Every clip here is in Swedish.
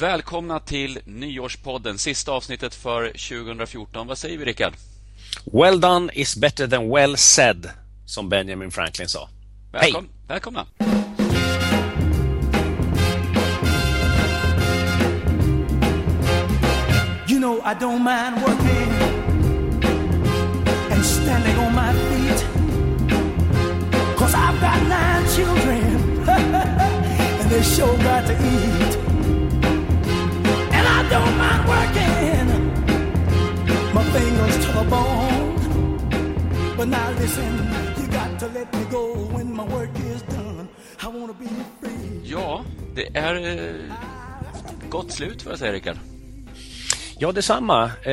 Välkomna till Nyårspodden, sista avsnittet för 2014. Vad säger vi, Rickard? Well done is better than well said, som Benjamin Franklin sa. Välkom Hej! Välkomna! You know I don't mind working and standing on my feet Cause I've got nine children and they sure got to eat don't mind working my fingers to the bone. But now listen, you got to let me go when my work is done. I wanna be free. Ja, det är eh, gott slut får jag säga, Rickard. Ja, detsamma. Eh,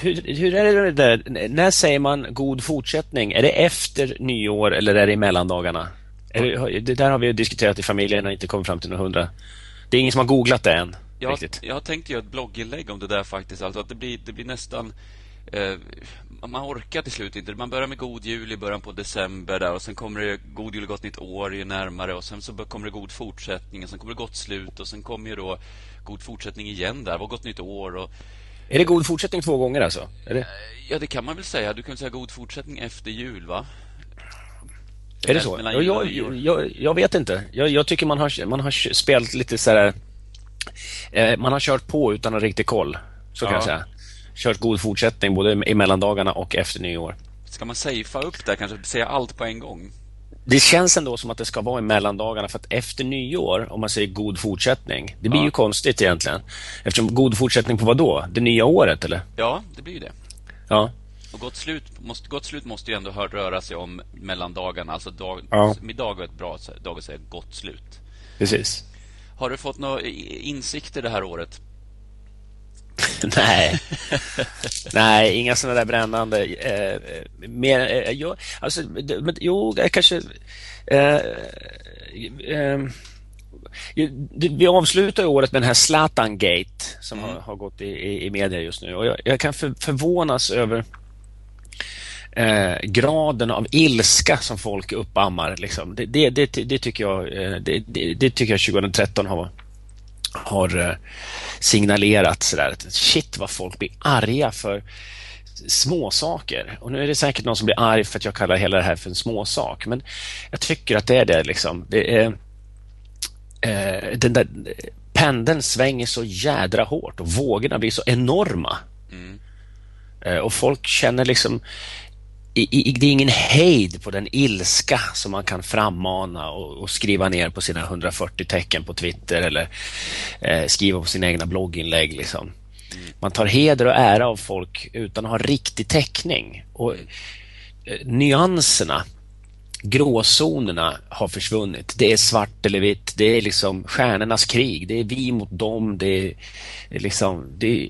hur, hur är det där? När säger man god fortsättning? Är det efter nyår eller är det i mellandagarna? Är det, det där har vi diskuterat i familjen och inte kommit fram till några hundra. Det är ingen som har googlat det än. Jag, jag tänkte göra ett blogginlägg om det där faktiskt. Alltså att det blir, det blir nästan... Eh, man orkar till slut inte. Man börjar med God Jul i början på december där och sen kommer det God Jul och Gott Nytt År ju närmare och sen så kommer det God Fortsättning och sen kommer det Gott Slut och sen kommer ju då God Fortsättning igen där och Gott Nytt År och... Är det God Fortsättning två gånger alltså? Det... Ja, det kan man väl säga. Du kan säga God Fortsättning efter jul, va? Är det så? Jag, jag, jag, jag, vet inte. Jag, tycker man har, man har spelat lite så här Eh, man har kört på utan att riktigt koll. Så kan jag säga. Kört god fortsättning både i mellandagarna och efter nyår. Ska man safea upp där? Kanske säga allt på en gång? Det känns ändå som att det ska vara i mellandagarna för att efter nyår, om man säger god fortsättning, det blir ja. ju konstigt egentligen. Eftersom god fortsättning på vad då? Det nya året eller? Ja, det blir ju det. Ja. Och gott slut måste, gott slut måste ju ändå röra sig om mellandagarna. Alltså dag, ja. middag är ett bra dag att säga gott slut. Precis. Har du fått några insikter det här året? Nej, nej, inga sådana där brännande. Eh, mer, eh, jo, alltså, men, jo, kanske. Eh, eh, vi avslutar året med den här Zlatan-gate som mm. har, har, gått i, i, i media just nu. Och jag, jag kan för, förvånas över eh, graden av ilska som folk uppammar. Liksom. Det, det, det, det, tycker jag, eh, det, det, tycker jag 2013 har, har eh, signalerat. Sådär. Shit vad folk blir arga för småsaker. Och nu är det säkert någon som blir arg för att jag kallar hela det här för en småsak. Men jag tycker att det är det. Liksom. det är, eh, den där pendeln svänger så jädra hårt och vågorna blir så enorma. Mm. Eh, och folk känner liksom i, det är ingen hejd på den ilska som man kan frammana och, och skriva ner på sina 140 tecken på Twitter eller eh, skriva på sina egna blogginlägg. Liksom. Man tar heder och ära av folk utan att ha riktig täckning. Och eh, Nyanserna, gråzonerna har försvunnit. Det är svart eller vitt. Det är liksom stjärnornas krig. Det är vi mot dem. Det är liksom... Det är,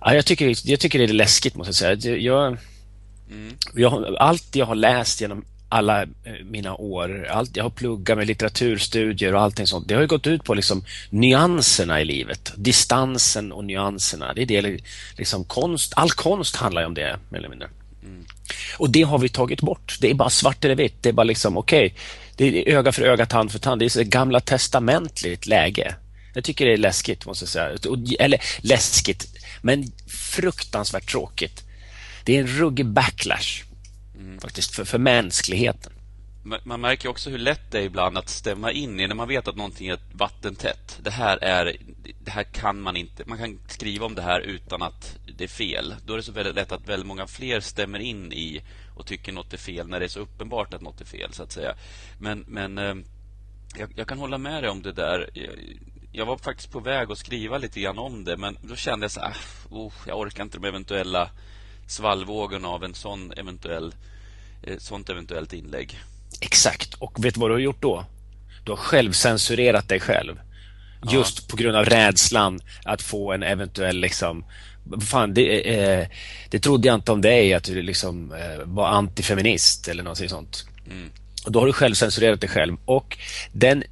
ja, jag, tycker, jag tycker det är läskigt måste jag säga. Jag, Mm. Jag, allt jag har läst genom alla eh, mina år, allt jag har pluggat med litteraturstudier och allting sånt, det har ju gått ut på liksom nyanserna i livet. Distansen och nyanserna. Det är det, liksom konst, all konst handlar ju om det, mer eller mindre. Mm. Och det har vi tagit bort. Det är bara svart eller vitt. Det är bara liksom, okej, okay, det är öga för öga, tand för tand. Det är ett gamla testamentligt läge. Jag tycker det är läskigt, måste jag säga. Eller läskigt, men fruktansvärt tråkigt det är en ruggig backlash mm. faktiskt för, för mänskligheten. Man märker också hur lätt det är ibland att stämma in i när man vet att någonting är vattentätt. Det här är, det här kan man inte, man kan skriva om det här utan att det är fel. Då är det så väldigt lätt att väldigt många fler stämmer in i och tycker något är fel när det är så uppenbart att något är fel så att säga. Men, men eh, jag, jag kan hålla med dig om det där. Jag, jag var faktiskt på väg att skriva lite grann om det men då kände jag så här, ah, oh, jag orkar inte de eventuella svallvågen av en sån eventuell, eh, sånt eventuellt inlägg. Exakt. Och vet du vad du har gjort då? Du har självcensurerat dig själv. Just ja. på grund av rädslan att få en eventuell liksom Fan, det, eh, det trodde jag inte om dig att du liksom eh, var antifeminist eller något sånt. Mm. Och då har du självcensurerat dig själv och den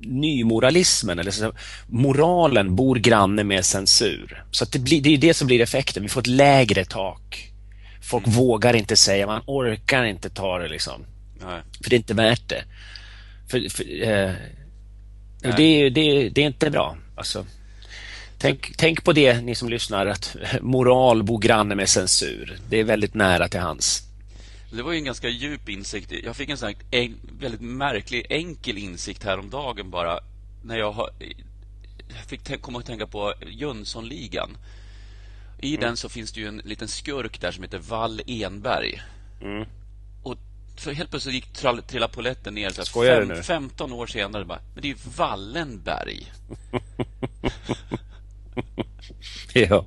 nymoralismen, eller så, moralen bor granne med censur. Så det, blir, det är det som blir effekten. Vi får ett lägre tak. Folk mm. vågar inte säga, man orkar inte ta det liksom. Nej. För det är inte värt det. För, för, eh, Det, det, det, är inte bra. Alltså, tänk, tänk på det, ni som lyssnar, att moral bor granne med censur. Det är väldigt nära till hans. Det var ju en ganska djup insikt. Jag fick en sån en, väldigt märklig, enkel insikt häromdagen bara. När jag, har, jag fick komma att tänka på Jönssonligan. I mm. den så finns det en liten skurk där som heter Wall Enberg. Mm. Och så helt plötsligt gick trilla poletten ner. Så fem, du nu? 15 år senare bara, men det är ju Wallenberg. ja.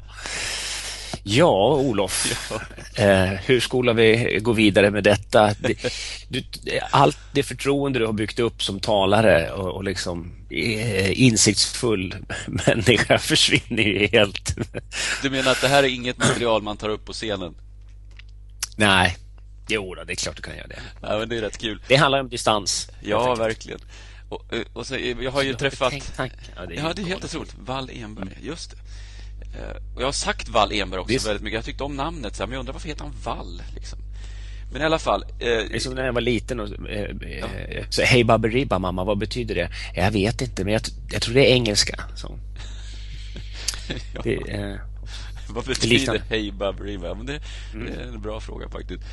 Ja, Olof. Ja. Eh, hur skola vi gå vidare med detta? Det, du, allt det förtroende du har byggt upp som talare och, och liksom eh, insiktsfull människa försvinner ju helt. Du menar att det här är inget material man tar upp på scenen? Nej, jo då, det är klart du kan göra det. Ja, men det är rätt kul. Det handlar om distans. Ja, verkligen. Och, eh, och så, jag har ju så träffat... Ja, det är, ja, det är helt otroligt. Wall Enberg, mm. just det. Eh, och jag har sagt Wall Enberg också Visst. väldigt mycket. Jag tyckte om namnet, så men jag undrar varför heter han Wall? Liksom. Men i alla fall. Eh, det är som när jag var liten och eh, ja. Eh, så, Hej Baberiba mamma, vad betyder det? Jag vet inte, men jag, jag tror det är engelska. Så. ja. det, eh, vad betyder Hej Baberiba? Men det, mm. det, är en bra fråga faktiskt.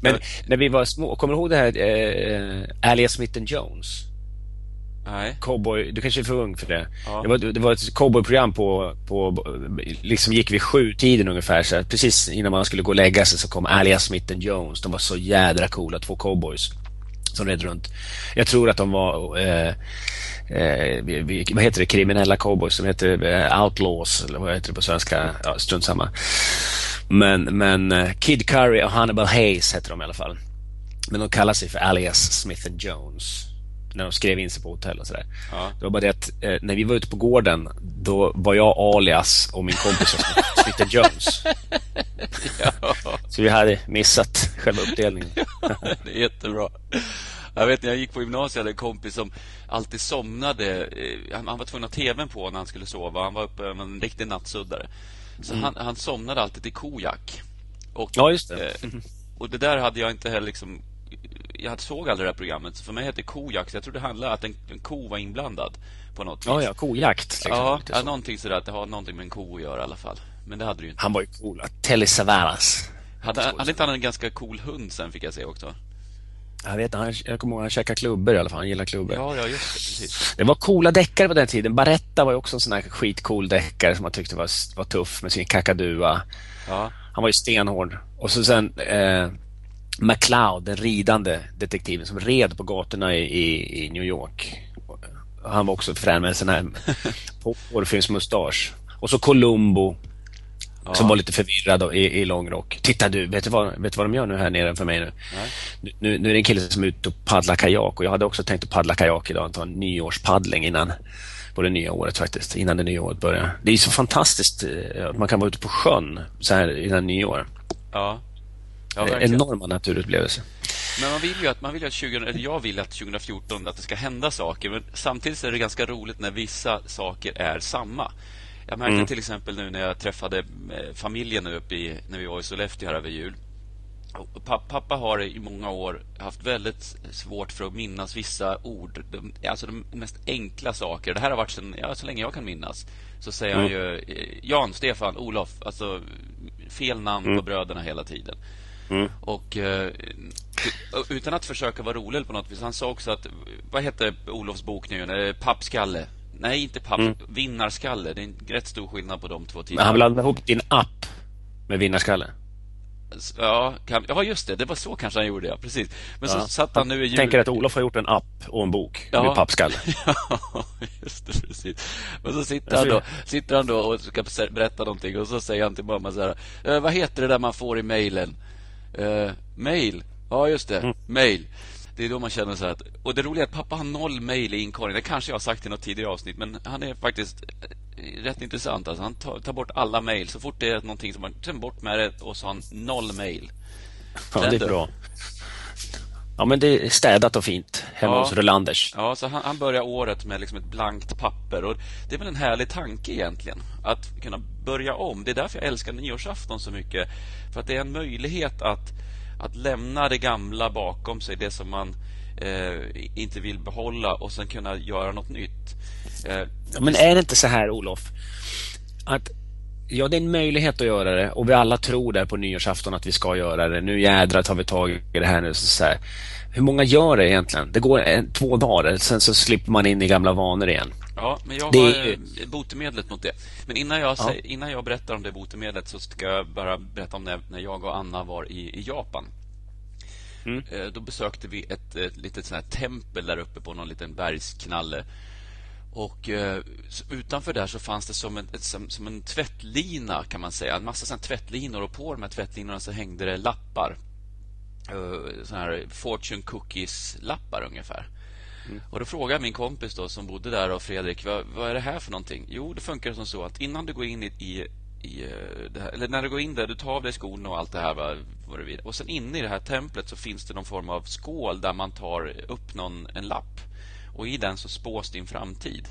Men jag, när vi var små, kommer du ihåg det här eh, Alias Smith Jones? Nej. Cowboy, du kanske är för ung för det. Ja. Det, var, det var ett cowboyprogram på, på, liksom gick vid sju tiden ungefär. Så precis innan man skulle gå och lägga sig så kom Alias Smith Jones. De var så jädra coola, två cowboys. Som red runt. Jag tror att de var eh, eh, vad heter det, kriminella cowboys som heter eh, outlaws eller vad heter det på svenska? Ja, strunt samma. Men, men eh, Kid Curry och Hannibal Hayes heter de i alla fall. Men de kallar sig för Alias Smith Jones när de skrev in sig på hotell och sådär. Ja. Det var bara det att eh, när vi var ute på gården då var jag alias och min kompis var Smith Jones. ja. Så vi hade missat själva uppdelningen. det är jättebra. Jag vet när jag gick på gymnasiet hade en kompis som alltid somnade. Eh, han, var tvungen att ha tvn på när han skulle sova. Han var uppe med en riktig nattsuddare. Så mm. han, han somnade alltid till kojak. Och, ja, just det. Eh, och det där hade jag inte heller liksom jag såg aldrig det här programmet. Så för mig hette kojakt. Jag trodde det handlade att en, en ko var inblandad på något vis. Ja, ja, kojakt. Liksom, ja, ja någonting sådär. Att det har någonting med en ko att göra i alla fall. Men det hade det ju inte. Han var ju cool. Telly Savalas. Hade, hade inte han en ganska cool hund sen, fick jag se också? Jag vet han, jag kommer ihåg han käkade klubbor i alla fall. Han gillar klubbor. Ja, ja, just det. Precis. Det var coola deckare på den tiden. Baretta var också en sån här skitcool deckare som man tyckte var, var tuff med sin kakadua. Ja. Han var ju stenhård. Och så sen eh, McLeod, den ridande detektiven som red på gatorna i, i, i New York. Han var också frän med en sån här porrfilmsmustasch. Och så Columbo ja. som var lite förvirrad i, i långrock. Titta du, vet du, vad, vet du vad de gör nu här nere för mig nu? nu? Nu är det en kille som är ute och paddlar kajak och jag hade också tänkt att paddla kajak idag, ta en nyårspaddling innan på det nya året faktiskt, innan det nya året börjar. Det är så fantastiskt eh, att man kan vara ute på sjön så här innan nyår. Ja. Ja, enorma naturupplevelser. Men man vill ju att, man vill att 20, eller jag vill att 2014 att det ska hända saker. Men samtidigt är det ganska roligt när vissa saker är samma. Jag märkte mm. till exempel nu när jag träffade eh, familjen nu uppe i, när vi var i Sollefteå här över jul. Pappa har i många år haft väldigt svårt för att minnas vissa ord. Alltså de mest enkla saker. Det här har varit sen, ja, så länge jag kan minnas. Så säger mm. han ju eh, Jan, Stefan, Olof. Alltså fel namn mm. på bröderna hela tiden. Mm. Och uh, utan att försöka vara rolig på något vis. Han sa också att, vad heter Olofs bok nu? Pappskalle. Nej, inte papp. Mm. Vinnarskalle. Det är en rätt stor skillnad på de två titlarna. Men han blandade ihop din app med vinnarskalle. Ja, kan, ja, just det. Det var så kanske han gjorde, ja. Precis. Men ja. så satt han nu i jul... tänker att Olof har gjort en app och en bok ja. med pappskalle. ja, just det. Precis. Men så sitter han, då, sitter han då och ska berätta någonting och så säger han till mamma så här. Eh, vad heter det där man får i mejlen? Uh, mail. Ja, just det. Mm. Mail. Det är då man känner så att... Och det roliga är att pappa har noll mail i inkorgen. Det kanske jag har sagt i något tidigare avsnitt, men han är faktiskt eh, rätt intressant. Alltså, han tar, tar bort alla mail. Så fort det är någonting som man tar bort med det och så har han noll mail. Ja, det är bra. Ja, men det är städat och fint hemma ja. hos Rolanders. Ja, så han, han börjar året med liksom ett blankt papper. Och Det är väl en härlig tanke egentligen, att kunna börja om. Det är därför jag älskar nyårsafton så mycket. För att det är en möjlighet att, att lämna det gamla bakom sig, det som man eh, inte vill behålla och sen kunna göra något nytt. Eh, Men är det inte så här, Olof, att Ja, det är en möjlighet att göra det och vi alla tror där på nyårsafton att vi ska göra det. Nu jädrar tar vi tag i det här nu. Så här. Hur många gör det egentligen? Det går en, två dagar, sen så slipper man in i gamla vanor igen. Ja, men jag har det... botemedlet mot det. Men innan jag, ja. innan jag berättar om det botemedlet så ska jag bara berätta om när, när jag och Anna var i, i Japan. Mm. Eh, då besökte vi ett, ett litet sånt här tempel där uppe på någon liten bergsknalle. Och eh, utanför där så fanns det som en, som, som, en tvättlina kan man säga. En massa sån tvättlinor och på de här tvättlinorna så hängde det lappar. Eh, såna här fortune cookies-lappar ungefär. Mm. Och då frågade min kompis då som bodde där och Fredrik, vad, vad, är det här för någonting? Jo, det funkar som så att innan du går in i, i, i eh, här, eller när du går in där, du tar av dig skorna och allt det här vad, vad du vill. Och sen inne i det här templet så finns det någon form av skål där man tar upp någon, en lapp. Och i den så spås din framtid.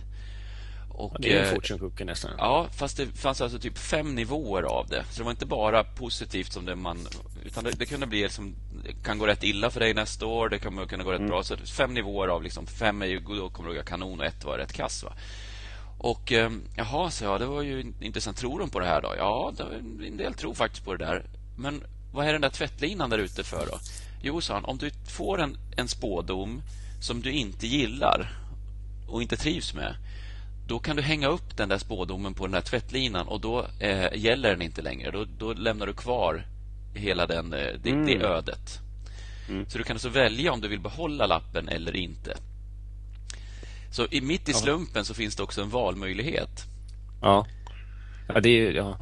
Och, ja, det är en eh, fortune cookie nästan. Ja, fast det fanns alltså typ fem nivåer av det. Så det var inte bara positivt som det man... Utan det, det kunde bli liksom... Kan gå rätt illa för dig nästa år. Det kan kunna gå rätt mm. bra. Så fem nivåer av liksom... Fem är ju... Då kommer du kanon och ett var rätt kass va. Och eh, jaha, så jag, det var ju intressant. Tror de på det här då? Ja, det, en del tror faktiskt på det där. Men vad är den där tvättlinan där ute för då? Jo, sa han, om du får en, en spådom som du inte gillar och inte trivs med då kan du hänga upp den där spådomen på den där tvättlinan och då eh, gäller den inte längre. Då, då lämnar du kvar hela den, eh, det, mm. det ödet. Mm. Så du kan alltså välja om du vill behålla lappen eller inte. Så i, mitt i slumpen så finns det också en valmöjlighet. Ja, ja det är ja.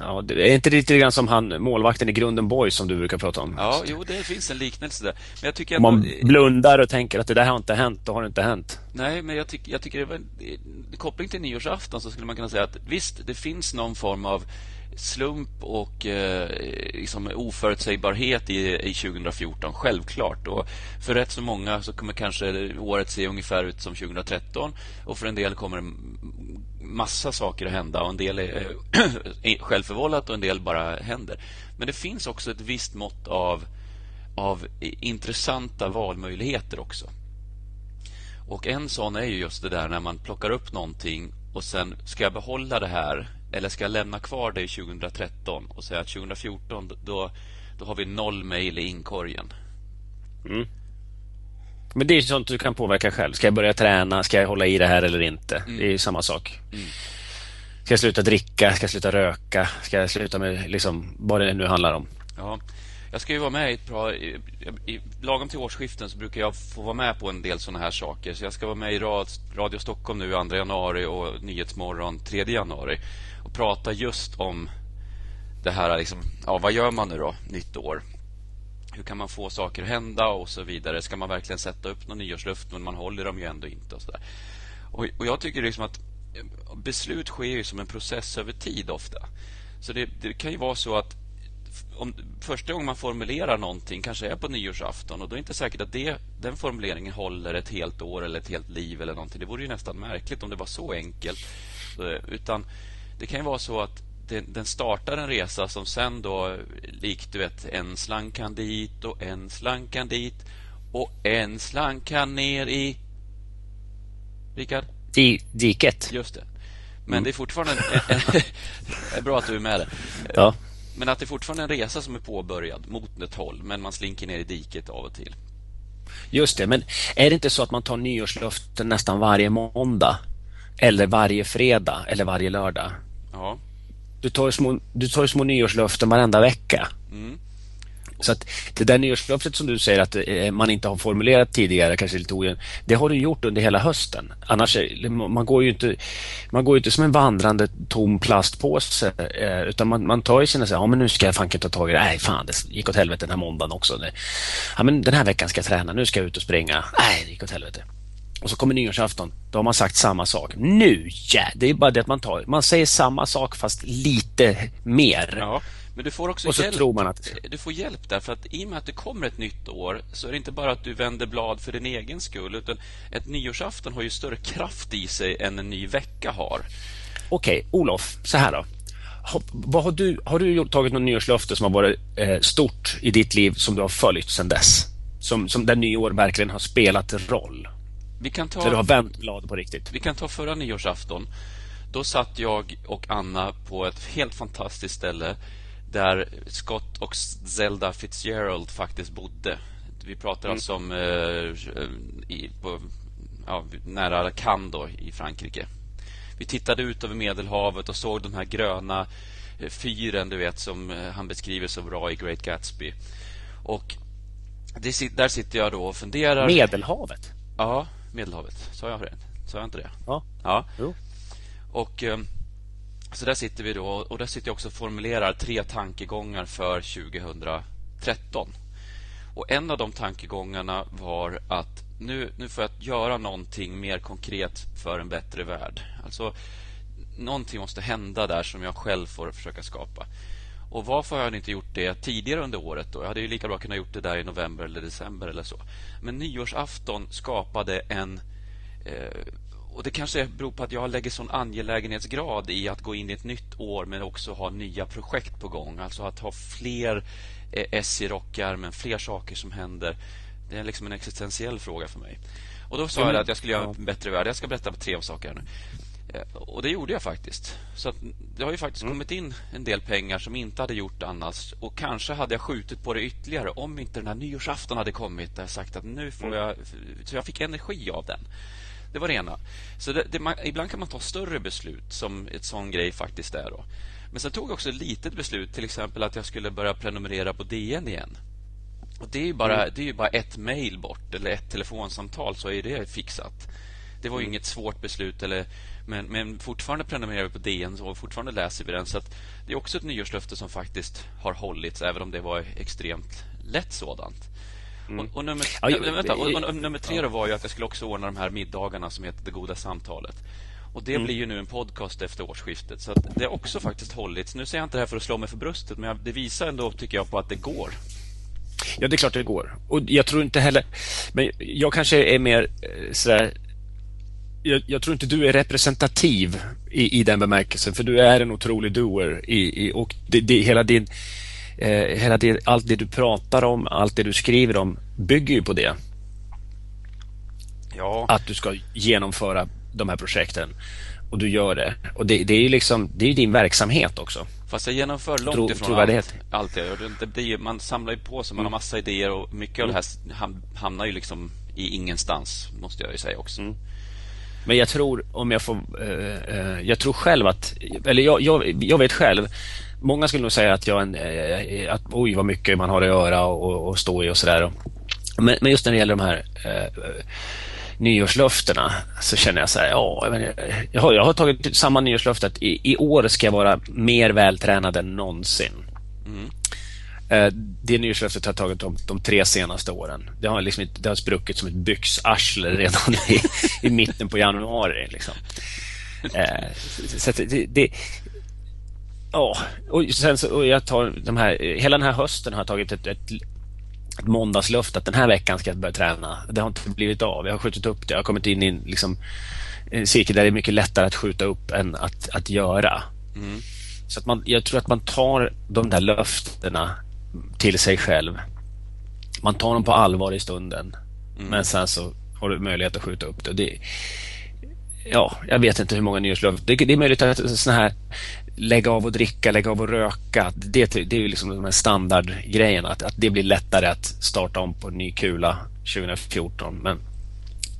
Ja, det är inte lite grann som han, målvakten i Grunden Boys som du brukar prata om? Ja, jo, det finns en liknelse där. Men jag tycker om man blundar och tänker att det där har inte hänt, då har det inte hänt. Nej, men jag, tycker, jag tycker det var koppling till nyårsafton så skulle man kunna säga att visst, det finns någon form av slump och eh, liksom oförutsägbarhet i, i 2014, självklart. Och för rätt så många så kommer kanske året se ungefär ut som 2013 och för en del kommer massa saker att hända och en del är eh, självförvållat och en del bara händer. Men det finns också ett visst mått av, av intressanta valmöjligheter också. Och en sån är ju just det där när man plockar upp någonting och sen ska jag behålla det här eller ska jag lämna kvar det 2013 och säga att 2014 då, då har vi noll mejl i inkorgen. Mm. Men det är sånt du kan påverka själv. Ska jag börja träna? Ska jag hålla i det här eller inte? Mm. Det är samma sak. Mm. Ska jag sluta dricka? Ska jag sluta röka? Ska jag sluta med liksom, vad det nu handlar om? Ja. Jag ska ju vara med i ett bra... I, i, lagom till årsskiften så brukar jag få vara med på en del sådana här saker. Så jag ska vara med i Radio Stockholm nu 2 januari och Nyhetsmorgon 3 januari. Och prata just om det här liksom, ja vad gör man nu då, nytt år? Hur kan man få saker att hända och så vidare? Ska man verkligen sätta upp någon nyårsluft, men man håller dem ju ändå inte och så där. Och, och jag tycker liksom att eh, beslut sker ju som en process över tid ofta. Så det, det kan ju vara så att om första gången man formulerar någonting kanske är på nyårsafton och då är det inte säkert att det, den formuleringen håller ett helt år eller ett helt liv eller någonting. Det vore ju nästan märkligt om det var så enkelt. Utan det kan ju vara så att den startar en resa som sen då likt du vet en slang kan dit och en slang kan dit och en slang kan ner i Rickard? Di diket. Just det. Men mm. det är fortfarande en, en, bra att du är med där. Ja. Men att det är fortfarande en resa som är påbörjad mot ett håll men man slinker ner i diket av och till. Just det, men är det inte så att man tar nyårslöften nästan varje måndag? Eller varje fredag eller varje lördag? Ja. Du tar små, du tar små nyårslöften varenda vecka. Mm. Så att det där nyårslöftet som du säger att eh, man inte har formulerat tidigare, kanske lite ojämnt, det har du gjort under hela hösten. Annars, är, man går ju inte, man går inte som en vandrande tom plastpåse, eh, utan man, man tar ju sina, ja men nu ska jag fanken ta tag i det, nej fan det gick åt helvete den här måndagen också. Ja men den här veckan ska jag träna, nu ska jag ut och springa, nej det gick åt helvete. Och så kommer nyårsafton. Då har man sagt samma sak. Nu ja, Det är bara det att man tar, man säger samma sak fast lite mer. Ja, men du får också och så hjälp. Tror man att... Du får hjälp därför att i och med att det kommer ett nytt år så är det inte bara att du vänder blad för din egen skull utan ett nyårsafton har ju större kraft i sig än en ny vecka har. Okej, okay, Olof, så här då. Har, vad har, du, har du tagit något nyårslöfte som har varit eh, stort i ditt liv som du har följt sedan dess? som, som där nyår verkligen har spelat roll? Vi kan ta, så du har vänt blad på riktigt? Vi kan ta förra nyårsafton. Då satt jag och Anna på ett helt fantastiskt ställe där Scott och Zelda Fitzgerald faktiskt bodde. Vi pratar mm. alltså om eh, i, på, ja, nära Cannes då, i Frankrike. Vi tittade ut över Medelhavet och såg de här gröna eh, fyren, du vet, som eh, han beskriver så bra i Great Gatsby. Och det, där sitter jag då och funderar. Medelhavet? Ja, Medelhavet. Sa jag det? Sa jag inte det? Ja. ja. Jo. Och eh, så där sitter vi då och där sitter jag också och formulerar tre tankegångar för 2013. Och en av de tankegångarna var att nu, nu får jag göra någonting mer konkret för en bättre värld. Alltså, någonting måste hända där som jag själv får försöka skapa. Och varför har jag inte gjort det tidigare under året? Då? Jag hade ju lika bra kunnat gjort det där i november eller december eller så. Men nyårsafton skapade en... Eh, och Det kanske beror på att jag lägger sån angelägenhetsgrad i att gå in i ett nytt år men också ha nya projekt på gång. Alltså att ha fler eh, S i rockärmen, fler saker som händer. Det är liksom en existentiell fråga för mig. Och Då sa jag att jag skulle göra en bättre värld. Jag ska berätta tre av saker nu. Eh, och det gjorde jag faktiskt. Så det har ju faktiskt mm. kommit in en del pengar som inte hade gjort annars. Och kanske hade jag skjutit på det ytterligare om inte den här nyårsafton hade kommit. Där jag sagt att nu får mm. jag... Så jag fick energi av den. Det var det ena. Så det, det, man, ibland kan man ta större beslut som ett sån grej faktiskt är. Då. Men sen tog jag också ett litet beslut, till exempel att jag skulle börja prenumerera på DN igen. Och det är ju bara, mm. det är bara ett mejl bort eller ett telefonsamtal så är det fixat. Det var ju mm. inget svårt beslut eller men, men fortfarande prenumererar vi på DN och fortfarande läser vi den. Så det är också ett nyårslöfte som faktiskt har hållits, även om det var extremt lätt sådant. Mm. Och, och, nummer, ja, jag, vänta, och, och, och, nummer tre var ju att jag skulle också ordna de här middagarna som heter Det goda samtalet. Och Det mm. blir ju nu en podcast efter årsskiftet. Så det har också faktiskt hållits. Nu säger jag inte det här för att slå mig för bröstet, men det visar ändå, tycker jag, på att det går. Ja, det är klart det går. Och jag tror inte heller... Men jag kanske är mer eh, sådär jag, jag, tror inte du är representativ i, i den bemärkelsen, för du är en otrolig doer. I, i, och det, det, hela din, hela det, allt det du pratar om, allt det du skriver om bygger ju på det. Ja. Att du ska genomföra de här projekten. Och du gör det. Och det, det är ju liksom, det är din verksamhet också. Fast jag genomför långt Tro, ifrån allt, allt jag gör. Man samlar ju på sig, man mm. har massa idéer och mycket mm. av det här hamnar ju liksom i ingenstans, måste jag ju säga också. Mm. Men jag tror, om jag får... Eh, eh, jag tror själv att... Eller jag, jag, jag vet själv. Många skulle nog säga att jag en, eh, att oj vad mycket man har att göra och, och stå i och sådär. Men, men, just när det gäller de här eh, nyårslöftena så känner jag så här, ja, jag, jag, har, jag har tagit samma nyårslöfte att i, i år ska jag vara mer vältränad än någonsin. Mm. Eh, det nyårslöftet har tagit de, de tre senaste åren. Det har, liksom, det har spruckit som ett byxarsle redan i, i mitten på januari. Liksom. Eh, så det, det, ja, och sen så, och jag tar de här, hela den här hösten har jag tagit ett, ett, ett måndagslöfte att den här veckan ska jag börja träna. Det har inte blivit av. Jag har skjutit upp det. Jag har kommit in i en, liksom, en cirkel där det är mycket lättare att skjuta upp än att, att göra. Mm. Så att man, jag tror att man tar de där löftena till sig själv. Man tar dem på allvar i stunden. Mm. Men sen så har du möjlighet att skjuta upp det. det ja, jag vet inte hur många nyårslöften. Det, det är möjligt att sådana här lägga av och dricka, lägga av och röka. Det, det är ju liksom de här standardgrejerna. Att, att det blir lättare att starta om på en ny kula 2014. Men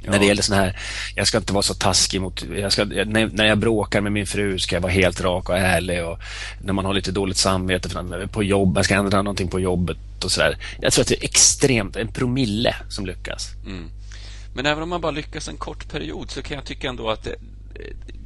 Ja. När det gäller sån här, jag ska inte vara så taskig mot, jag ska, när, när jag bråkar med min fru ska jag vara helt rak och ärlig och när man har lite dåligt samvete för, på jobb, jag ska ändra någonting på jobbet och sådär. Jag tror att det är extremt, en promille som lyckas. Mm. Men även om man bara lyckas en kort period så kan jag tycka ändå att det,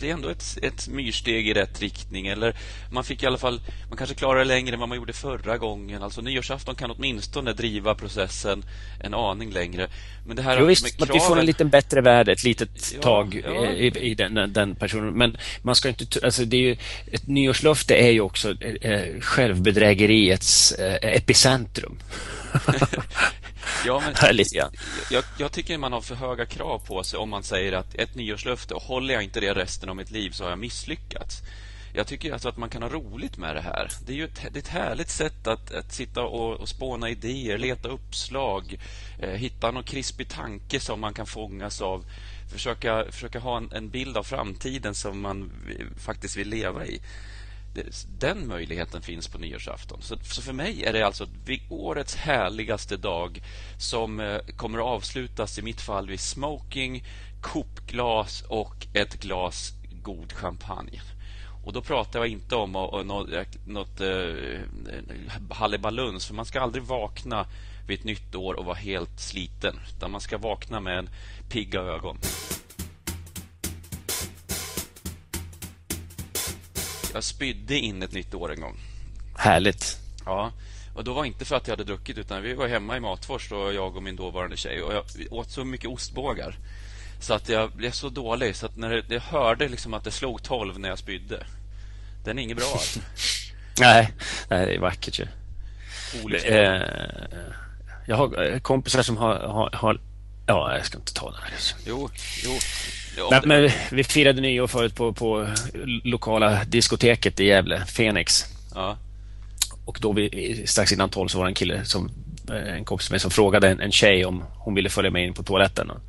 det är ändå ett, ett myrsteg i rätt riktning. Eller man fick i alla fall, man kanske klarar det längre än vad man gjorde förra gången. Alltså nyårsafton kan åtminstone driva processen en aning längre. Men det här jo, visst, kraven... vi får en lite bättre värld ett litet ja, tag ja. I, i, den, den, personen. Men man ska inte, alltså det är ju, ett nyårslöfte är ju också eh, självbedrägeriets eh, epicentrum. Ja, men grann. Jag, jag, tycker man har för höga krav på sig om man säger att ett nyårslöfte, och håller jag inte det resten av mitt liv så har jag misslyckats. jag tycker alltså att man kan ha roligt med det här. Det är ju ett, det ett härligt sätt att, att sitta och, och spåna idéer, leta uppslag, eh, hitta någon krispig tanke som man kan fångas av. Försöka, försöka ha en, en bild av framtiden som man faktiskt vill leva i den möjligheten finns på nyårsafton. Så, så, för mig är det alltså årets härligaste dag som eh, kommer att avslutas i mitt fall vid smoking, kopglas och ett glas god champagne. Och då pratar jag inte om något, något eh, hallebaluns, för man ska aldrig vakna vid ett nytt år och vara helt sliten. Utan man ska vakna med en pigga ögon. Jag spydde in ett nytt år en gång. Härligt. Ja, och då var inte för att jag hade druckit utan vi var hemma i Matfors då jag och min dåvarande tjej och jag åt så mycket ostbågar. Så att jag blev så dålig så att när det, jag hörde liksom att det slog 12 när jag spydde. Den är inget bra alltså. nej, nej, det är vackert ju. Eh, jag har eh, kompisar som har, har, har Ja, jag ska inte ta det här. Jo, jo. Nej, men vi firade nyår förut på, på lokala diskoteket i Gävle, Fenix. Ja. Och då vi, strax innan tolv så var det en kille, som, eh, en kompis med som frågade en, en tjej om hon ville följa med in på toaletten. Och,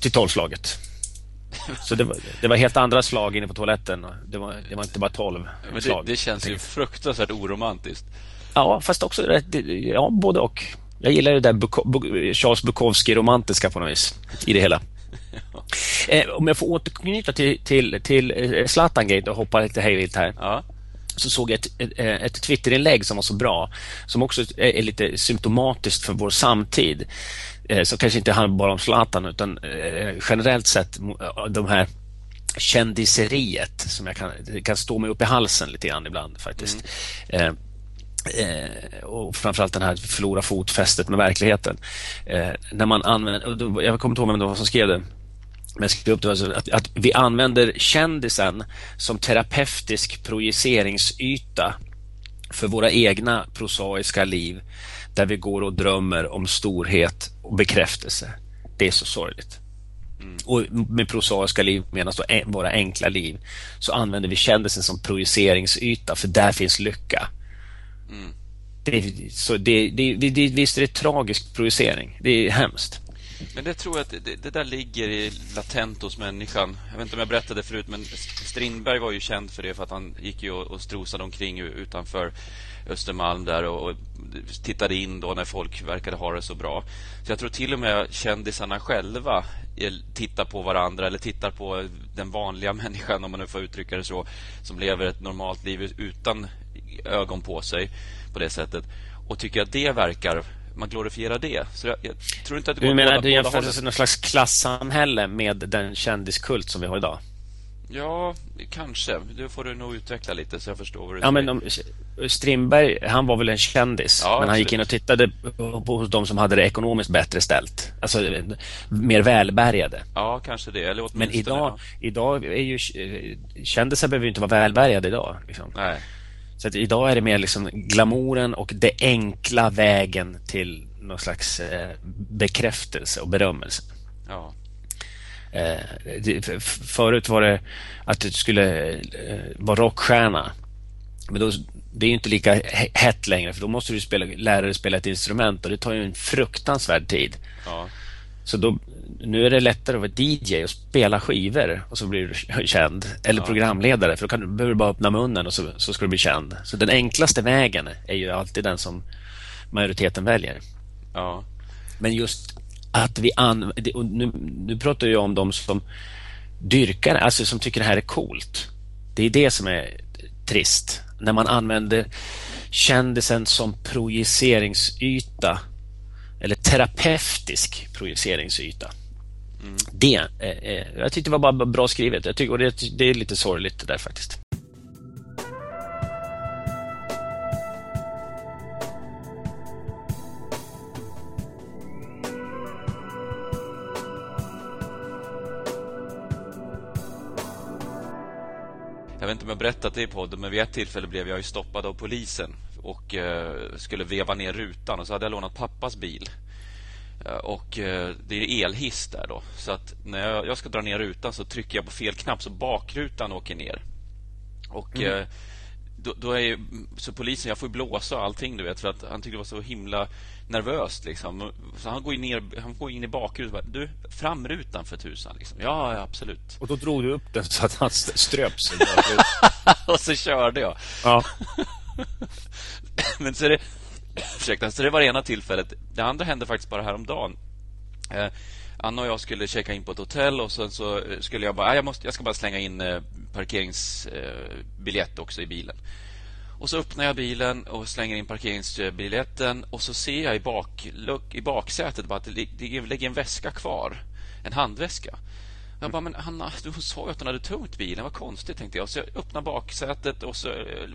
till tolvslaget. Så det var, det var helt andra slag inne på toaletten. Det var, det var inte bara tolv det, det känns ju fruktansvärt oromantiskt. Ja, fast också rätt, ja, både och. Jag gillar det där Buk Charles Bukowski-romantiska på något vis i det hela. Eh, om jag får återknyta till, till, till eh, Zlatan-gate och hoppa lite hejvilt här. Ja. Så såg jag ett, ett, ett Twitterinlägg som var så bra, som också är lite symptomatiskt för vår samtid. Eh, som kanske inte handlar bara om Zlatan utan eh, generellt sett eh, de här kändiseriet som jag kan, kan stå mig upp i halsen lite grann ibland faktiskt. Mm. Eh, och framförallt den här förlora fotfästet med verkligheten. Eh, när man använder, jag kommer inte ihåg vem det var som skrev det, men jag skrev upp det, alltså att, att vi använder kändisen som terapeutisk projiceringsyta för våra egna prosaiska liv där vi går och drömmer om storhet och bekräftelse. Det är så sorgligt. Mm. Och med prosaiska liv menas då våra enkla liv. Så använder vi kändisen som projiceringsyta för där finns lycka. Mm. Det, så det, det, det, visst är det tragisk projicering. Det är hemskt. Men det tror jag att det, det, där ligger i latent hos människan. Jag vet inte om jag berättade förut, men Strindberg var ju känd för det för att han gick ju och, och strosade omkring utanför Östermalm där och, och tittade in då när folk verkade ha det så bra. Så jag tror till och med kändisarna själva eh, tittar på varandra eller tittar på den vanliga människan, om man nu får uttrycka det så, som lever ett normalt liv utan ögon på sig på det sättet och tycker att det verkar man glorifierar det. Så jag, jag tror inte att det Du menar att det jämförs någon slags klassamhälle med den kändiskult som vi har idag? Ja, kanske. Det får du nog utveckla lite så jag förstår vad du ja, säger. Men om, Strindberg, han var väl en kändis, ja, men han absolut. gick in och tittade på de som hade det ekonomiskt bättre ställt. Alltså mer välbärgade. Ja, kanske det. Eller men idag, ja. idag är ju kändisar behöver ju inte vara välbärgade idag. Liksom. Nej. Så idag är det mer liksom glamouren och det enkla vägen till någon slags eh, bekräftelse och berömmelse. Ja. Eh, förut var det att du skulle eh, vara rockstjärna. Men då, det är inte lika hett längre för då måste du spela, lära dig spela ett instrument och det tar ju en fruktansvärd tid. Ja. Så då, nu är det lättare att vara DJ och spela skivor och så blir du känd. Eller ja. programledare för då kan du, behöver du bara öppna munnen och så, så ska du bli känd. Så den enklaste vägen är ju alltid den som majoriteten väljer. Ja. Men just att vi använder... Nu, nu pratar jag om de som dyrkar, alltså som tycker det här är coolt. Det är det som är trist. När man använder kändisen som projiceringsyta terapeutisk projiceringsyta. Mm. Det, eh, eh, jag tyckte det var bara bra skrivet. Jag tycker, och det, det är lite sorgligt det där faktiskt. Jag vet inte om jag berättat det i podden, men vid ett tillfälle blev jag ju stoppad av polisen och eh, skulle veva ner rutan och så hade jag lånat pappas bil. Eh, och eh, det är elhiss där då. Så att när jag, ska dra ner rutan så trycker jag på fel knapp så bakrutan åker ner. Och mm. då, då, är ju, så polisen, jag får blåsa och allting du vet för att han tyckte det var så himla nervöst liksom. Så han går, ner, han går in i bakrutan och bara, du, framrutan för tusan liksom. Ja, ja, absolut. Och då drog du upp den så att han ströp sig. och så körde jag. Ja. Men så är det Ursäkta, så det var det ena tillfället. Det andra hände faktiskt bara häromdagen. Eh, Anna och jag skulle checka in på ett hotell och sen så eh, skulle jag bara, ah, jag, måste, jag ska bara slänga in eh, parkeringsbiljett eh, också i bilen. Och så öppnar jag bilen och slänger in parkeringsbiljetten och så ser jag i, bak, i baksätet bara att det ligger en väska kvar. En handväska. Jag bara, men Hanna, du sa ju att hon hade tömt bilen. Vad konstigt, tänkte jag. Så jag öppnar baksätet och så,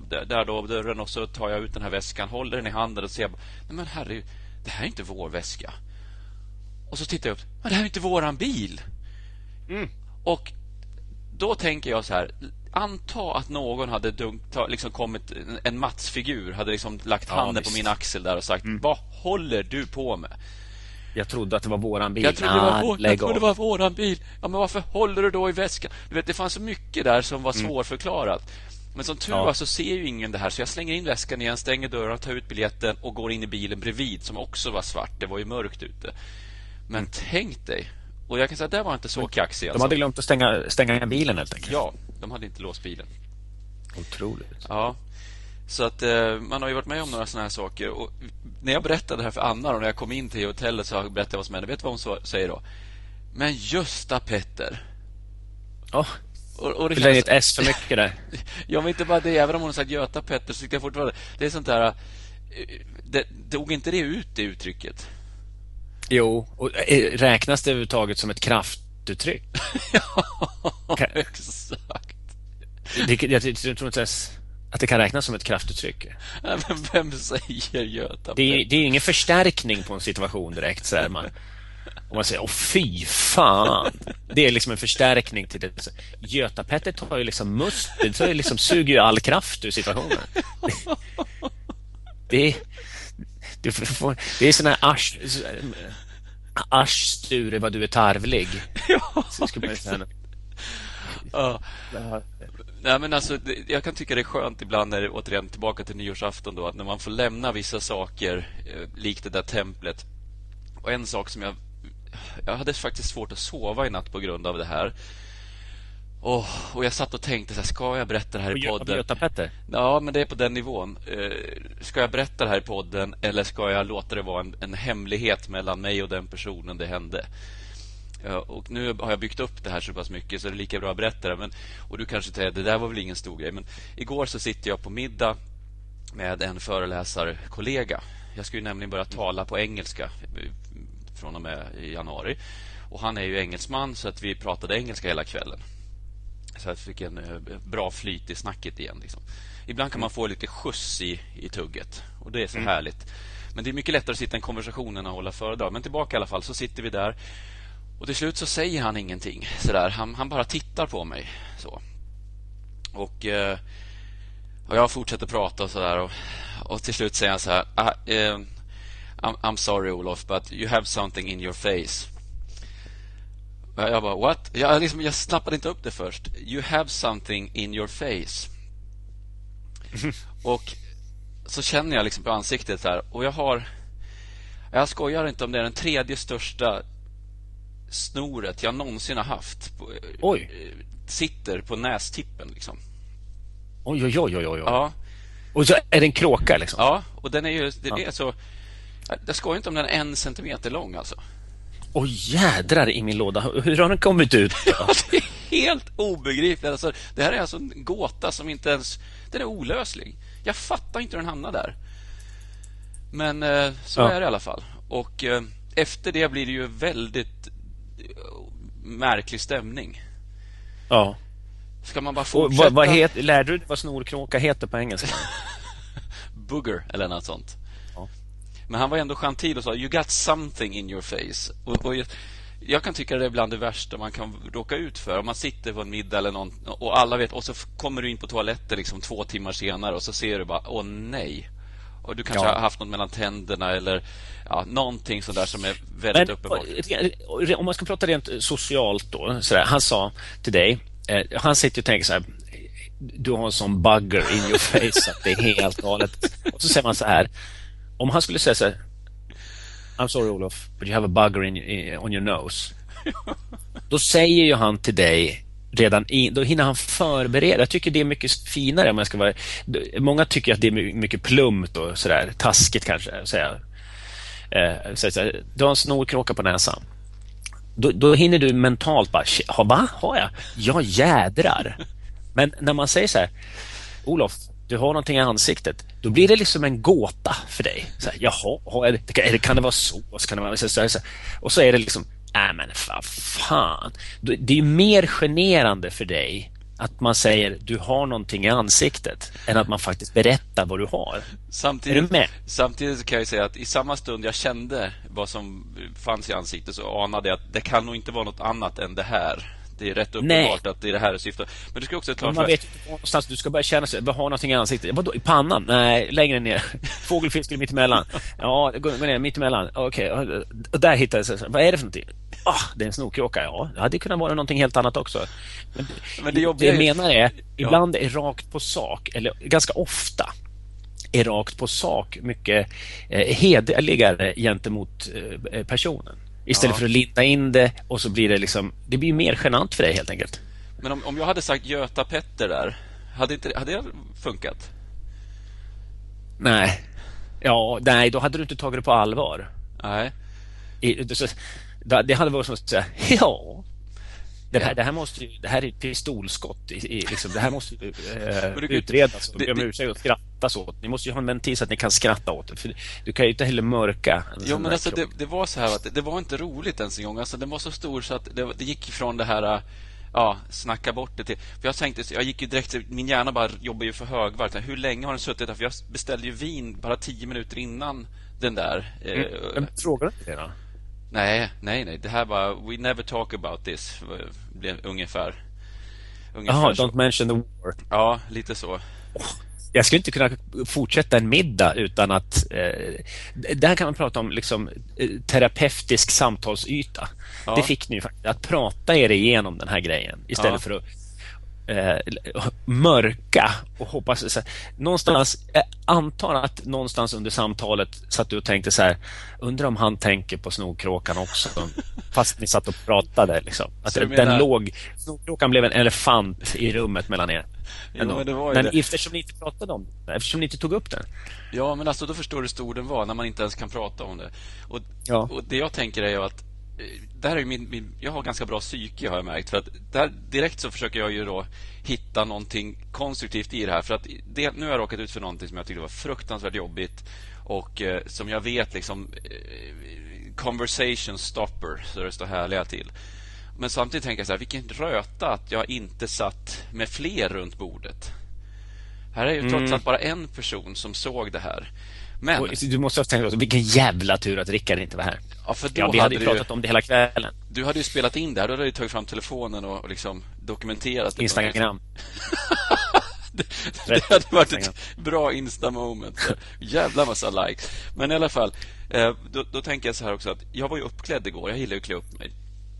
där då, dörren och så tar jag ut den här väskan, håller den i handen och ser, nej men herre, det här är inte vår väska. Och så tittar jag upp, men det här är inte våran bil. Mm. Och då tänker jag så här, anta att någon hade dunkt, liksom kommit, en Mats-figur hade liksom lagt handen ja, på min axel där och sagt, mm. vad håller du på med? Jag trodde att det var våran bil. Jag trodde, det, var vår, jag trodde det var våran bil. Ja, men varför håller du då i väskan? Du vet, det fanns så mycket där som var mm. svårförklarat. Men som tur var så ser ju ingen det här så jag slänger in väskan igen, stänger dörren, tar ut biljetten och går in i bilen bredvid som också var svart. Det var ju mörkt ute. Men mm. tänk dig. Och jag kan säga att det var inte så kaxig. Alltså. De hade glömt att stänga, stänga bilen helt enkelt. Ja, de hade inte låst bilen. Otroligt. Ja. Så att eh, man har ju varit med om några sådana här saker. Och när jag berättade det här för Anna och när jag kom in till hotellet så berättade jag vad som hände. Vet du vad hon säger då? Men Gösta Petter. Ja. Oh. Och, och det känns... ett S för mycket där. ja, men inte bara det. Även om hon har sagt Göta Petter så tycker jag fortfarande... Det är sånt där... Eh, det, dog inte det ut, det uttrycket? Jo, och eh, räknas det överhuvudtaget som ett kraftuttryck? ja, exakt. Det, jag, jag, jag tror inte ens att det kan räknas som ett kraftuttryck. men vem säger Göta det är, det är ingen förstärkning på en situation direkt. Så här, man, om man säger åh fy fan. Det är liksom en förstärkning till det. Göta-Petter tar ju liksom must, det tar ju liksom, suger ju all kraft ur situationen. Det, det, får, det är sån här asch, asch Sture vad du är tarvlig. Ja, Ja. Nej, men alltså, jag kan tycka det är skönt ibland när återigen tillbaka till nyårsafton då, att när man får lämna vissa saker eh, likt det där templet. Och en sak som jag jag hade faktiskt svårt att sova i natt på grund av det här. Och, och jag satt och tänkte så här, ska jag berätta det här i podden? Petter? Ja, men det är på den nivån. Eh, ska jag berätta det här i podden eller ska jag låta det vara en, en hemlighet mellan mig och den personen det hände? Och nu har jag byggt upp det här så pass mycket så det är lika bra att berätta det. Men, och du kanske säger det där var väl ingen stor grej. Men igår så sitter jag på middag med en föreläsarkollega. Jag ju nämligen börja tala på engelska från och med i januari. Och han är ju engelsman så att vi pratade engelska hela kvällen. Så jag fick en eh, bra flyt i snacket igen. Liksom. Ibland kan man få lite skjuts i, i tugget och det är så mm. härligt. Men det är mycket lättare att sitta i en konversation än att hålla föredrag. Men tillbaka i alla fall så sitter vi där och till slut så säger han ingenting. Sådär. Han, han bara tittar på mig. så. Och, eh, och jag fortsätter prata och sådär. Och, och till slut säger han så här. Ah, eh, I'm, I'm sorry Olof, but you have something in your face. Och jag bara, what? Jag, liksom, jag snappade inte upp det först. You have something in your face. och så känner jag liksom på ansiktet här. Och jag har... Jag skojar inte om det är den tredje största snoret jag någonsin har haft. På, oj. Sitter på nästippen liksom. Oj, oj, oj, oj, oj. Ja. Och så är det en kråka liksom? Ja, och den är ju... Det ja. är så... Jag skojar inte om den är en centimeter lång alltså. Oj jädrar i min låda. Hur har den kommit ut? ja, det är helt obegripligt. Alltså, det här är alltså en gåta som inte ens... Den är olöslig. Jag fattar inte hur den hamnar där. Men eh, så ja. är det i alla fall. Och eh, efter det blir det ju väldigt märklig stämning. Ja. Ska man bara fortsätta? vad, vad het, lärde du dig vad snorkråka heter på engelska? Booger eller något sånt. Ja. Men han var ändå gentil och sa You got something in your face. Och, och jag, jag, kan tycka det är bland det värsta man kan råka ut för. Om man sitter på en middag eller någon, och alla vet och så kommer du in på toaletten liksom två timmar senare och så ser du bara Åh nej. Och du kanske ja. har haft något mellan tänderna eller ja, någonting sådär som är väldigt Men, uppenbart. Om man ska prata rent socialt då. Sådär, han sa till dig, eh, han sitter och tänker så här. du har en sån bugger in your face att det är helt galet. Och så säger man så här. Om han skulle säga så här. I'm sorry Olof, but you have a bugger in, in, on your nose. Då säger ju han till dig redan in, då hinner han förbereda. Jag tycker det är mycket finare om jag ska vara... Många tycker att det är mycket plumpt och sådär taskigt kanske. Säga. Eh, så, så, du har en snorkråka på näsan. Då, då hinner du mentalt bara, ha, va? Har jag? Ja, jädrar. Men när man säger så här, Olof, du har någonting i ansiktet, då blir det liksom en gåta för dig. Så här, Jaha, det, kan det vara så? så, kan det vara, så, så, så. Och så är det liksom, nej men vad fan. Det är mer generande för dig att man säger du har någonting i ansiktet än att man faktiskt berättar vad du har. Samtidigt, är du med? Samtidigt kan jag säga att i samma stund jag kände vad som fanns i ansiktet så anade jag att det kan nog inte vara något annat än det här. Det är rätt uppenbart Nej. att det är det här syftet. Men du ska också klart Man vet inte någonstans. Du ska börja känna sig. Vad har någonting i ansiktet? Vadå? I pannan? Nej, längre ner. Fågelfisk mitt emellan. Ja, gå ner mitt emellan. Okej, okay. och där hittades det. Vad är det för någonting? Ah, det är en snorkråka. Ja, det hade kunnat vara någonting helt annat också. Men, Men det, det jag menar är, ibland är rakt på sak, eller ganska ofta är rakt på sak mycket eh, hederligare gentemot eh, personen. Istället ja. för att linda in det och så blir det liksom Det blir mer genant för dig helt enkelt. Men om, om jag hade sagt Göta Petter där Hade, inte, hade det funkat? Nej. Ja, nej, då hade du inte tagit det på allvar. Nej. I, det, det hade varit som att säga ja, det här, det här, måste ju, det här är ett pistolskott. I, i, liksom, det här måste ju, eh, utredas och be om ursäkt och skrattas åt. Ni måste ju ha en ventil så att ni kan skratta åt det. För du kan ju inte heller mörka. Jo, men alltså, det, det, var så här att det, det, var inte roligt ens en gång. Alltså, den var så stor så att det, det gick ifrån det här ja, snacka bort det till... För jag tänkte, jag gick ju direkt min hjärna bara jobbar ju för högvarv. Hur länge har den suttit där? För jag beställde ju vin bara tio minuter innan den där. Mm. Eh, frågar du inte det då? Nej, nej, nej. Det här var We never talk about this. Blev ungefär. Jaha, don't mention the war. Ja, lite så. Jag skulle inte kunna fortsätta en middag utan att... Eh, där kan man prata om liksom, eh, terapeutisk samtalsyta. Ja. Det fick ni faktiskt. Att prata er igenom den här grejen istället ja. för att eh, mörka och hoppas... Så här, någonstans, jag antar att någonstans under samtalet satt du och tänkte så här, undrar om han tänker på snorkråkan också, fast ni satt och pratade. Liksom. Att den menar... låg, snorkråkan blev en elefant i rummet mellan er. Jo, men, men eftersom ni inte pratade om det, eftersom ni inte tog upp den. Ja, men alltså då förstår du hur stor den var när man inte ens kan prata om det. Och, ja. och Det jag tänker är ju att där är min, min, jag har ganska bra psyke har jag märkt. För att där, direkt så försöker jag ju då hitta någonting konstruktivt i det här. För att det, nu har jag råkat ut för någonting som jag tyckte var fruktansvärt jobbigt och eh, som jag vet liksom eh, conversation stopper, så det står härliga till. Men samtidigt tänker jag så här, vilken röta att jag inte satt med fler runt bordet. Här är ju mm. trots allt bara en person som såg det här. Men... Och du måste ha tänkt vilken jävla tur att Rickard inte var här. Ja, för då ja, vi hade ju pratat om det hela kvällen. Du hade ju spelat in det här. Då hade du tagit fram telefonen och liksom dokumenterat det. Instagram. det, det hade varit ett bra Insta-moment. Jävla massa likes. Men i alla fall, eh, då, då tänker jag så här också att jag var ju uppklädd igår. Jag gillar ju att klä upp mig.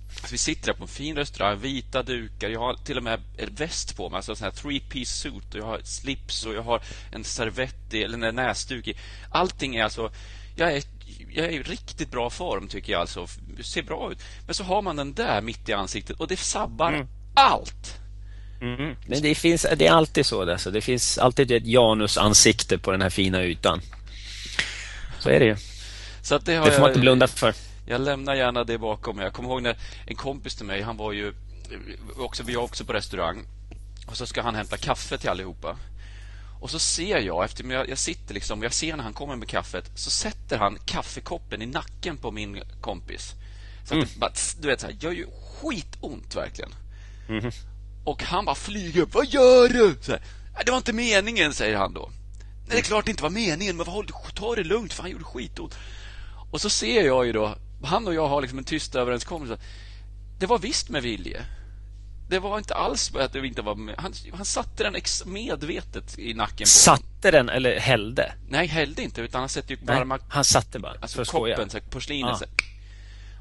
Så vi sitter här på en fin restaurang, vita dukar. Jag har till och med en väst på mig, alltså en sån här three-piece suit. Och jag har slips och jag har en servett, eller en näsduk i. Allting är alltså... Jag är, jag är i riktigt bra form, tycker jag. Alltså, ser bra ut. Men så har man den där mitt i ansiktet och det sabbar mm. allt. Mm. Men det, finns, det är alltid så. Alltså. Det finns alltid ett Janus-ansikte på den här fina ytan. Så är det ju. Så det, det får jag, man inte blunda för jag lämnar gärna det bakom mig. Jag kommer ihåg när en kompis till mig, han var ju också, vi var också på restaurang och så ska han hämta kaffe till allihopa. Och så ser jag, efter jag, jag sitter liksom, jag ser när han kommer med kaffet, så sätter han kaffekoppen i nacken på min kompis. Så mm. att, du vet, så här, gör ju skitont verkligen. Mm. Och han bara flyger upp. Vad gör du? Här, det var inte meningen, säger han då. Nej, det är klart det inte var meningen, men ta det lugnt, för han gjorde skitont. Och så ser jag ju då han och jag har liksom en tyst överenskommelse. Det var visst med vilje. Det var inte alls att det inte var med. Han, han satte den medvetet i nacken på Satte den eller hällde? Nej, hällde inte utan han sätter ju varma... han satte bara. Alltså koppen, så porslinet. Ah.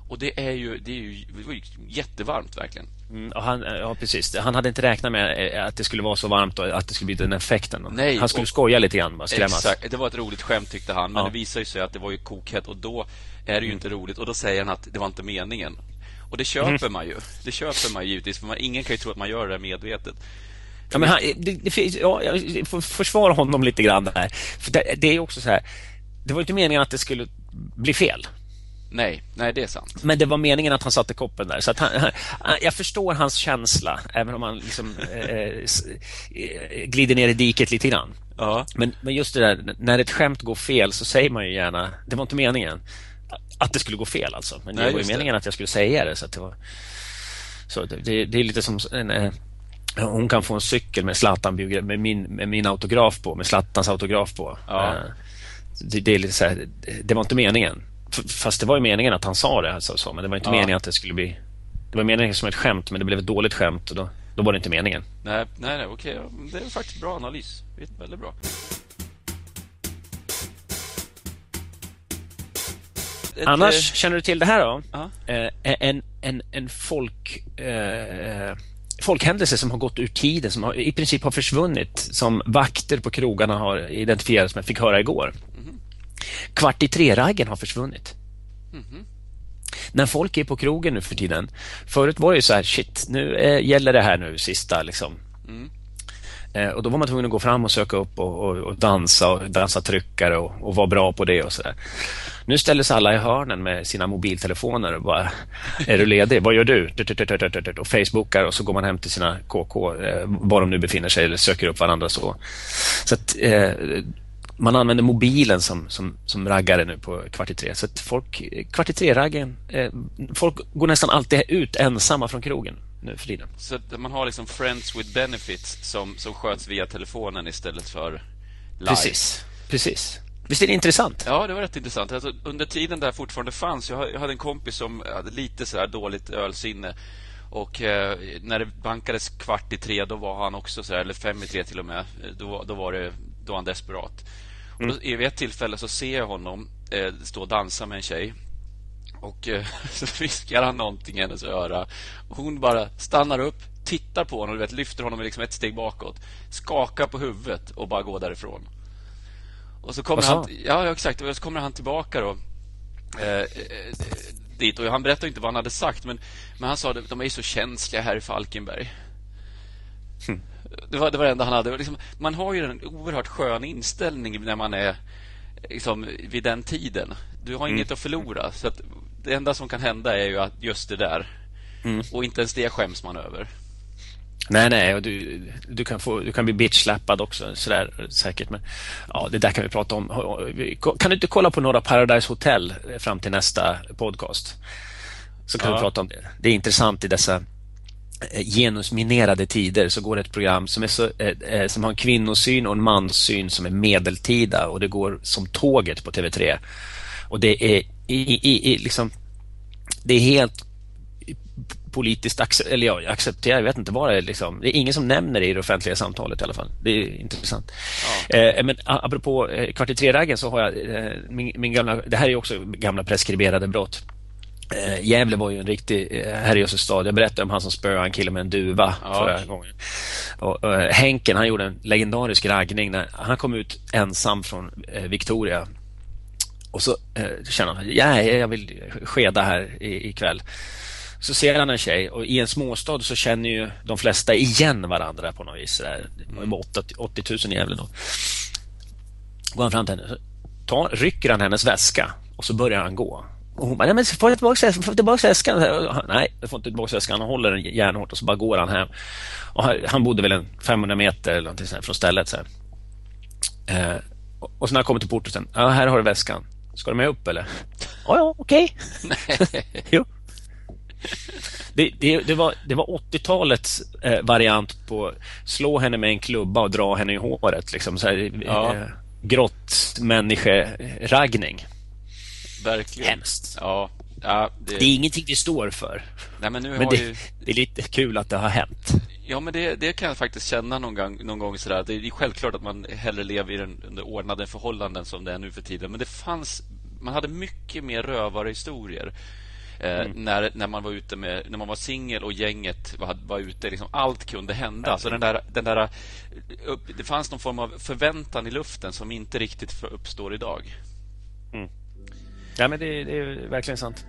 Och det är ju, det är ju, det ju jättevarmt verkligen. Mm, han, ja, precis. Han hade inte räknat med eh, att det skulle vara så varmt och att det skulle bli den effekten. Nej, han skulle och, skoja lite grann, bara skrämmas. Exakt. Det var ett roligt skämt tyckte han, men ja. det visade sig att det var ju kokhett och då är det ju mm. inte roligt. Och då säger han att det var inte meningen. Och det köper mm. man ju. Det köper man ju givetvis, för man, ingen kan ju tro att man gör det medvetet. Ja, men han, det, det, ja, jag får försvara honom lite grann där. För det, det är också så här, det var inte meningen att det skulle bli fel. Nej, nej det är sant. Men det var meningen att han satte koppen där. Så att han, han, jag förstår hans känsla, även om han liksom, eh, eh, glider ner i diket lite grann. Ja. Men, men just det där, när ett skämt går fel så säger man ju gärna, det var inte meningen att det skulle gå fel alltså. Men nej, det var ju meningen det. att jag skulle säga det. Så, det, var, så det, det, är lite som en, eh, hon kan få en cykel med Zlatan med min, med min autograf på, med Zlatans autograf på. Ja. Eh, det, det, är lite så här, det var inte meningen. Fast det var ju meningen att han sa det. Alltså, så, men det var inte ja. meningen att det skulle bli... Det var meningen som ett skämt, men det blev ett dåligt skämt. Och då, då var det inte meningen. Nej, nej, nej okej. Det är faktiskt bra analys. Väldigt bra. Annars, ett, känner du till det här då? Eh, en, en, en folk... Eh, folkhändelse som har gått ur tiden, som har, i princip har försvunnit, som vakter på krogarna har identifierats med, fick höra igår. Kvart i tre-raggen har försvunnit. Mm. När folk är på krogen nu för tiden, förut var det ju så här, shit, nu eh, gäller det här nu, sista liksom. Mm. Eh, och då var man tvungen att gå fram och söka upp och, och, och dansa och dansa tryckare och, och vara bra på det och sådär. Nu ställer sig alla i hörnen med sina mobiltelefoner och bara Är du ledig? Vad gör du? Och Facebookar och så går man hem till sina KK eh, var de nu befinner sig eller söker upp varandra så. Så att eh, man använder mobilen som, som, som raggare nu på kvart i tre. Så att folk, kvart i tre-raggen, eh, folk går nästan alltid ut ensamma från krogen nu för tiden. Så man har liksom friends with benefits som, som sköts via telefonen istället för live? Precis, precis. Visst är det intressant? Ja, det var rätt intressant. Alltså, under tiden där fortfarande fanns, jag hade en kompis som hade lite så dåligt ölsinne. Och eh, när det bankades kvart i tre, då var han också så här, eller fem i tre till och med. Då, då var det, då var han desperat. Mm. Och då, vid ett tillfälle så ser jag honom eh, stå och dansa med en tjej. Och eh, så viskar han någonting i hennes öra. Och hon bara stannar upp, tittar på honom och vet, lyfter honom liksom ett steg bakåt. Skakar på huvudet och bara går därifrån. Och så kommer han, ja, exakt. Och så kommer han tillbaka då. Eh, eh, dit. Och han berättade inte vad han hade sagt, men, men han sa att de är så känsliga här i Falkenberg. Mm. Det, var, det var det enda han hade. Liksom, man har ju en oerhört skön inställning när man är liksom, vid den tiden. Du har mm. inget att förlora. Så att det enda som kan hända är ju att just det där. Mm. Och inte ens det skäms man över. Nej, nej, och du, du, kan, få, du kan bli bitchlappad också, sådär säkert. Men ja, det där kan vi prata om. Kan du inte kolla på några Paradise Hotel fram till nästa podcast? Så kan ja. vi prata om det. Det är intressant i dessa genusminerade tider så går det ett program som, är så, eh, eh, som har en kvinnosyn och en manssyn som är medeltida och det går som tåget på TV3. Och det är i, i, i liksom det är helt politiskt accepterat, eller ja, accepterar, jag vet inte vad det är. Liksom. Det är ingen som nämner det i det offentliga samtalet i alla fall. Det är intressant. Ja. Eh, men apropå eh, kvart i tre så har jag eh, min, min, gamla, det här är också gamla preskriberade brott. Eh, Gävle var ju en riktig eh, herrejösses-stad. Jag berättade om han som spöade en kille med en duva ja. förra gången. Och, eh, Henken, han gjorde en legendarisk raggning när han kom ut ensam från eh, Victoria. Och så eh, kände han, ja, jag vill skeda här ikväll. Så ser han en tjej och i en småstad så känner ju de flesta igen varandra på något vis. Det var ju 80, 80 000 i Gävle då. Går han fram till henne, tar, rycker han hennes väska och så börjar han gå. Och hon bara, nej men får jag tillbaka, får jag tillbaka väskan? Nej, du får inte tillbaka väskan. Han håller den järnhårt och så bara går han hem. Och han bodde väl en 500 meter eller någonting sånt från stället. Så eh, och så när han kommer till porten, sen, ja, här har du väskan. Ska du med upp eller? Ja, ja, okej. Okay. jo. Det, det, det, var, det var 80-talets eh, variant på slå henne med en klubba och dra henne i håret. Liksom, så här, ja. eh, grått människeraggning. Verkligen. Hemskt. Ja. Ja, det... det är ingenting vi står för. Nej, men nu men det, ju... det, är lite kul att det har hänt. Ja, men det, det kan jag faktiskt känna någon gång, någon gång sådär. Det är självklart att man hellre lever i den, under ordnade förhållanden som det är nu för tiden. Men det fanns, man hade mycket mer rövarhistorier. mm. när, när man var ute med, när man var singel och gänget var, var ute, liksom allt kunde hända. Ja, så den där, den där, det fanns någon form av förväntan i luften som inte riktigt uppstår idag. Mm. Ja, men det, det, är verkligen sant.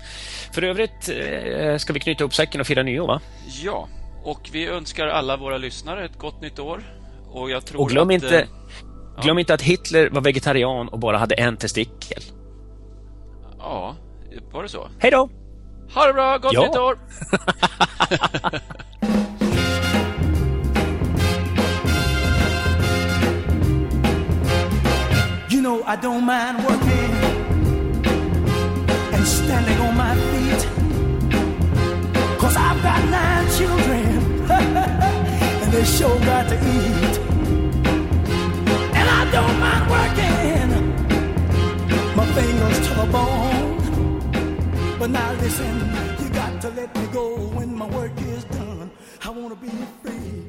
För övrigt eh, ska vi knyta upp säcken och fira nyår, va? Ja, och vi önskar alla våra lyssnare ett gott nytt år. Och, jag tror och glöm, att, inte, ja. glöm inte att Hitler var vegetarian och bara hade en testikel. Ja, var det så? Hej då! Ha det bra! Gott ja. nytt år! you know I don't mind working standing on my feet Cause I've got nine children and they sure got to eat And I don't mind working my fingers to the bone but now listen, you got to let me go when my work is done. I wanna be free.